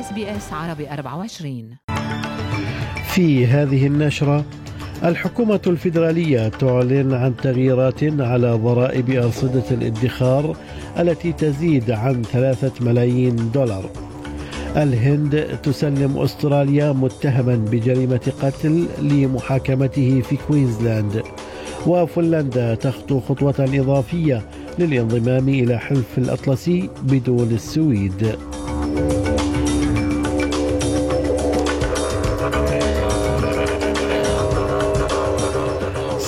SBS عربي 24 في هذه النشرة الحكومة الفيدرالية تعلن عن تغييرات على ضرائب أرصدة الادخار التي تزيد عن ثلاثة ملايين دولار. الهند تسلم أستراليا متهما بجريمة قتل لمحاكمته في كوينزلاند وفنلندا تخطو خطوة إضافية للانضمام إلى حلف الأطلسي بدون السويد.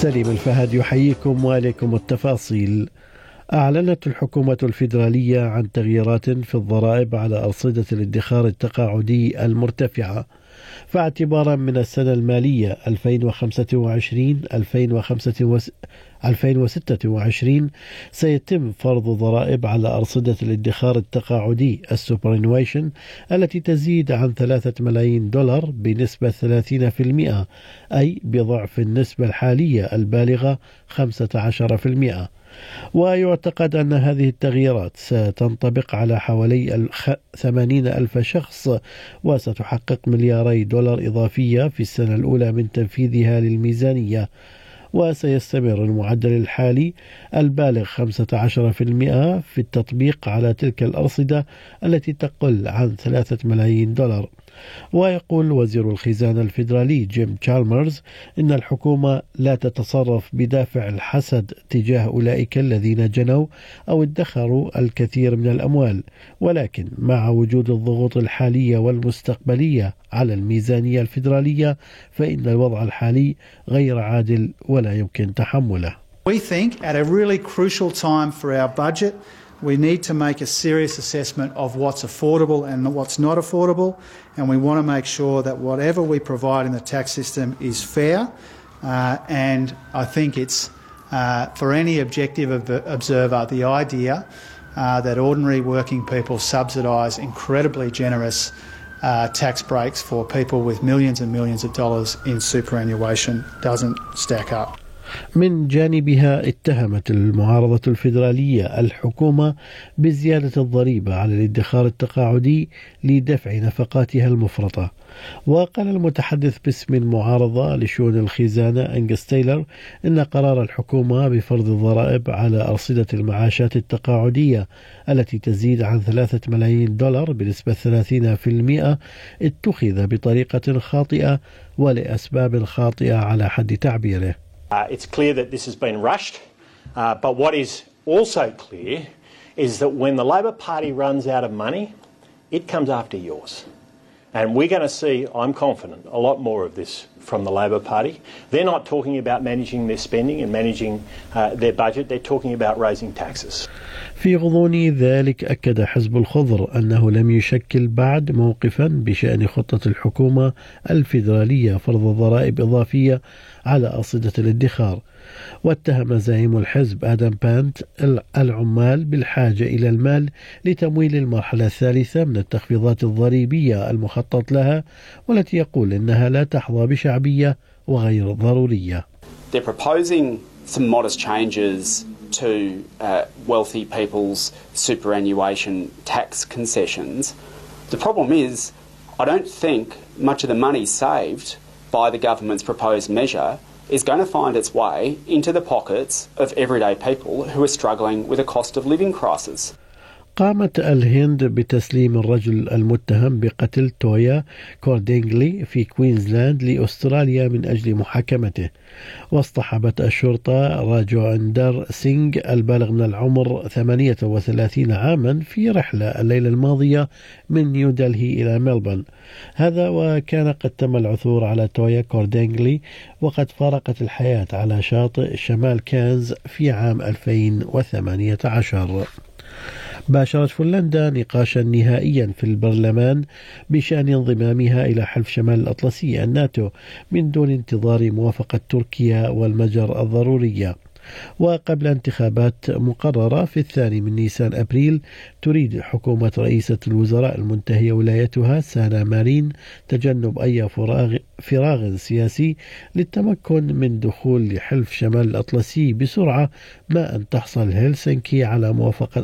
سليم الفهد يحييكم وإليكم التفاصيل. أعلنت الحكومة الفيدرالية عن تغييرات في الضرائب على أرصدة الادخار التقاعدي المرتفعة. فاعتبارا من السنة المالية 2025 2026 سيتم فرض ضرائب على أرصدة الادخار التقاعدي السوبرينويشن التي تزيد عن ثلاثة ملايين دولار بنسبة 30% أي بضعف النسبة الحالية البالغة 15% ويعتقد أن هذه التغييرات ستنطبق على حوالي ثمانين ألف شخص وستحقق ملياري دولار إضافية في السنة الأولى من تنفيذها للميزانية. وسيستمر المعدل الحالي البالغ 15% في التطبيق على تلك الأرصدة التي تقل عن 3 ملايين دولار. ويقول وزير الخزانة الفيدرالي جيم تشالمرز إن الحكومة لا تتصرف بدافع الحسد تجاه أولئك الذين جنوا أو ادخروا الكثير من الأموال ولكن مع وجود الضغوط الحالية والمستقبلية على الميزانية الفيدرالية فإن الوضع الحالي غير عادل ولا يمكن تحمله. We think at a really crucial time for our budget We need to make a serious assessment of what's affordable and what's not affordable, and we want to make sure that whatever we provide in the tax system is fair. Uh, and I think it's uh, for any objective observer the idea uh, that ordinary working people subsidise incredibly generous uh, tax breaks for people with millions and millions of dollars in superannuation doesn't stack up. من جانبها اتهمت المعارضة الفيدرالية الحكومة بزيادة الضريبة على الادخار التقاعدي لدفع نفقاتها المفرطة. وقال المتحدث باسم المعارضة لشؤون الخزانة أنجس تايلر إن قرار الحكومة بفرض الضرائب على أرصدة المعاشات التقاعدية التي تزيد عن ثلاثة ملايين دولار بنسبة 30% اتخذ بطريقة خاطئة ولأسباب خاطئة على حد تعبيره. Uh, it's clear that this has been rushed, uh, but what is also clear is that when the Labor Party runs out of money, it comes after yours. And we're going to see, I'm confident, a lot more of this from the Labor Party. They're not talking about managing their spending and managing uh, their budget, they're talking about raising taxes. في غضون ذلك أكد حزب الخضر أنه لم يشكل بعد موقفا بشأن خطة الحكومة الفيدرالية فرض ضرائب إضافية على أصدة الادخار واتهم زعيم الحزب آدم بانت العمال بالحاجة إلى المال لتمويل المرحلة الثالثة من التخفيضات الضريبية المخطط لها والتي يقول إنها لا تحظى بشعبية وغير ضرورية. They're proposing some modest changes to uh, wealthy people's superannuation tax concessions. The problem is, I don't think much of the money saved by the government's proposed measure is going to find its way into the pockets of everyday people who are struggling with a cost of living crisis. قامت الهند بتسليم الرجل المتهم بقتل تويا كوردينغلي في كوينزلاند لأستراليا من أجل محاكمته. واصطحبت الشرطة راجو أندر سينغ البالغ من العمر 38 عاما في رحلة الليلة الماضية من نيودلهي إلى ملبون هذا وكان قد تم العثور على تويا كوردينغلي وقد فارقت الحياة على شاطئ شمال كانز في عام 2018 باشرت فنلندا نقاشا نهائيا في البرلمان بشأن انضمامها إلى حلف شمال الأطلسي الناتو من دون انتظار موافقة تركيا والمجر الضرورية. وقبل انتخابات مقررة في الثاني من نيسان أبريل تريد حكومة رئيسة الوزراء المنتهية ولايتها سانا مارين تجنب أي فراغ, فراغ سياسي للتمكن من دخول لحلف شمال الأطلسي بسرعة ما أن تحصل هلسنكي على موافقة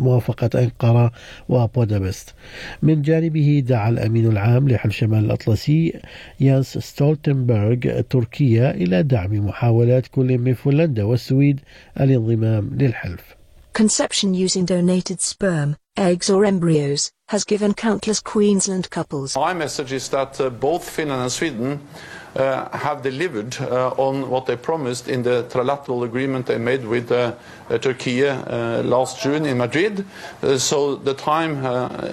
موافقة أنقرة وبودابست. من جانبه دعا الأمين العام لحلف شمال الأطلسي يانس ستولتنبرغ تركيا إلى دعم محاولات كل من فنلندا والسويد الانضمام للحلف. Conception using donated sperm, eggs or embryos has given countless Queensland couples My message is that uh, both Finland and Sweden uh, have delivered uh, on what they promised in the trilateral agreement they made with uh, uh, Turkey uh, last June in Madrid. Uh, so the time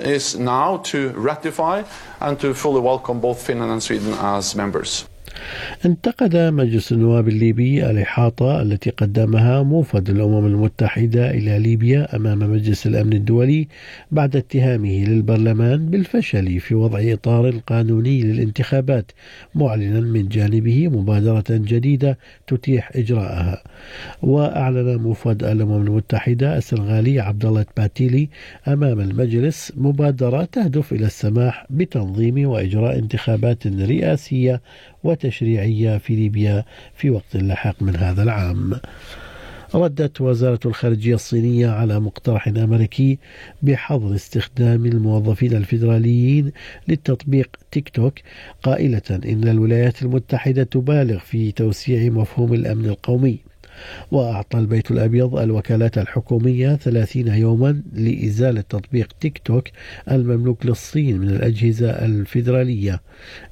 is now to ratify and to fully welcome both Finland and Sweden as members. انتقد مجلس النواب الليبي الإحاطة التي قدمها موفد الأمم المتحدة إلى ليبيا أمام مجلس الأمن الدولي بعد اتهامه للبرلمان بالفشل في وضع إطار قانوني للانتخابات معلنا من جانبه مبادرة جديدة تتيح إجراءها. وأعلن موفد الأمم المتحدة السنغالي عبد الله باتيلي أمام المجلس مبادرة تهدف إلى السماح بتنظيم وإجراء انتخابات رئاسية وتشريعية في ليبيا في وقت لاحق من هذا العام. ردت وزارة الخارجية الصينية على مقترح أمريكي بحظر استخدام الموظفين الفيدراليين للتطبيق تيك توك قائلة إن الولايات المتحدة تبالغ في توسيع مفهوم الأمن القومي وأعطى البيت الأبيض الوكالات الحكومية 30 يوما لإزالة تطبيق تيك توك المملوك للصين من الأجهزة الفيدرالية.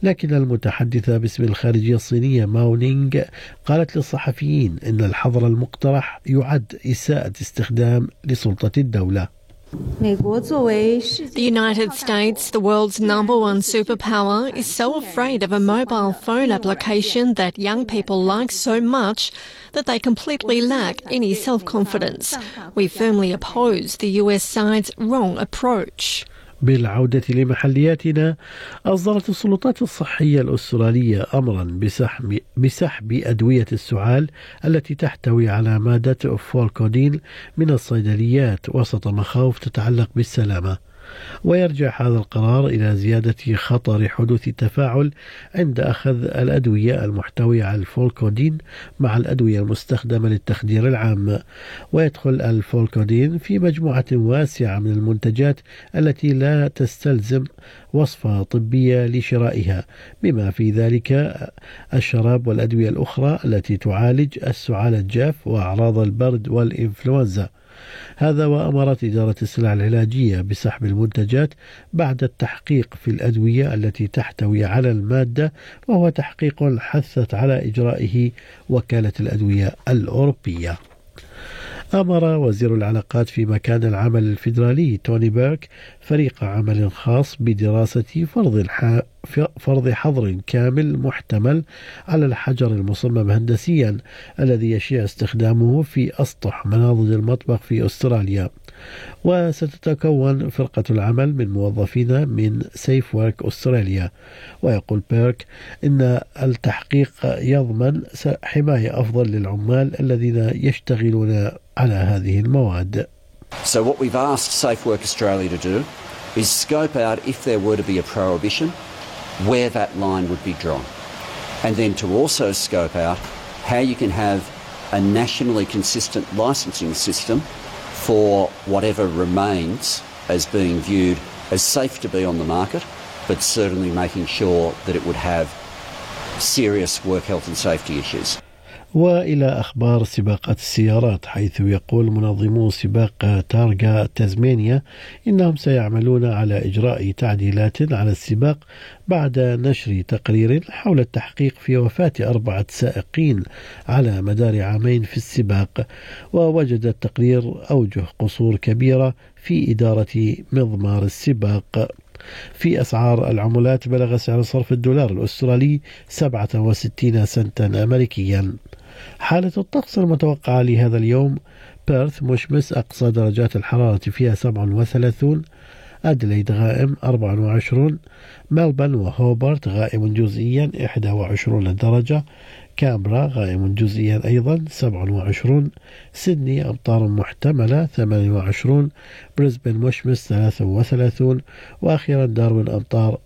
لكن المتحدثة باسم الخارجية الصينية ماو نينغ قالت للصحفيين إن الحظر المقترح يعد إساءة استخدام لسلطة الدولة. The United States, the world's number one superpower, is so afraid of a mobile phone application that young people like so much that they completely lack any self confidence. We firmly oppose the US side's wrong approach. بالعودة لمحلياتنا أصدرت السلطات الصحية الأسترالية أمرا بسحب, بسحب أدوية السعال التي تحتوي على مادة فولكودين من الصيدليات وسط مخاوف تتعلق بالسلامة. ويرجع هذا القرار إلى زيادة خطر حدوث تفاعل عند أخذ الأدوية المحتوية على الفولكودين مع الأدوية المستخدمة للتخدير العام. ويدخل الفولكودين في مجموعة واسعة من المنتجات التي لا تستلزم وصفة طبية لشرائها. بما في ذلك الشراب والأدوية الأخرى التي تعالج السعال الجاف وأعراض البرد والإنفلونزا. هذا وأمرت إدارة السلع العلاجية بسحب المنتجات بعد التحقيق في الأدوية التي تحتوي على المادة وهو تحقيق حثت على إجرائه وكالة الأدوية الأوروبية. أمر وزير العلاقات في مكان العمل الفيدرالي توني بيرك فريق عمل خاص بدراسة فرض فرض حظر كامل محتمل على الحجر المصمم هندسيا الذي يشيع استخدامه في أسطح مناضد المطبخ في أستراليا. وستتكون فرقة العمل من موظفين من سيف ورك أستراليا. ويقول بيرك إن التحقيق يضمن حماية أفضل للعمال الذين يشتغلون على هذه المواد So what we've asked Safe Work Australia to do is scope out if there were to be a prohibition, where that line would be drawn. And then to also scope out how you can have a nationally consistent licensing system for whatever remains as being viewed as safe to be on the market, but certainly making sure that it would have serious work health and safety issues. وإلى أخبار سباقات السيارات حيث يقول منظمو سباق تارغا تازمانيا إنهم سيعملون على إجراء تعديلات على السباق بعد نشر تقرير حول التحقيق في وفاة أربعة سائقين على مدار عامين في السباق ووجد التقرير أوجه قصور كبيرة في إدارة مضمار السباق. في أسعار العملات بلغ سعر صرف الدولار الأسترالي 67 سنتا أمريكيا. حالة الطقس المتوقعة لهذا اليوم بيرث مشمس أقصى درجات الحرارة فيها 37 أدليد غائم 24 ملبن وهوبرت غائم جزئيا 21 درجة كامبرا غائم جزئيا أيضا 27 سيدني أمطار محتملة 28 بريسبن مشمس 33 وأخيرا داروين أمطار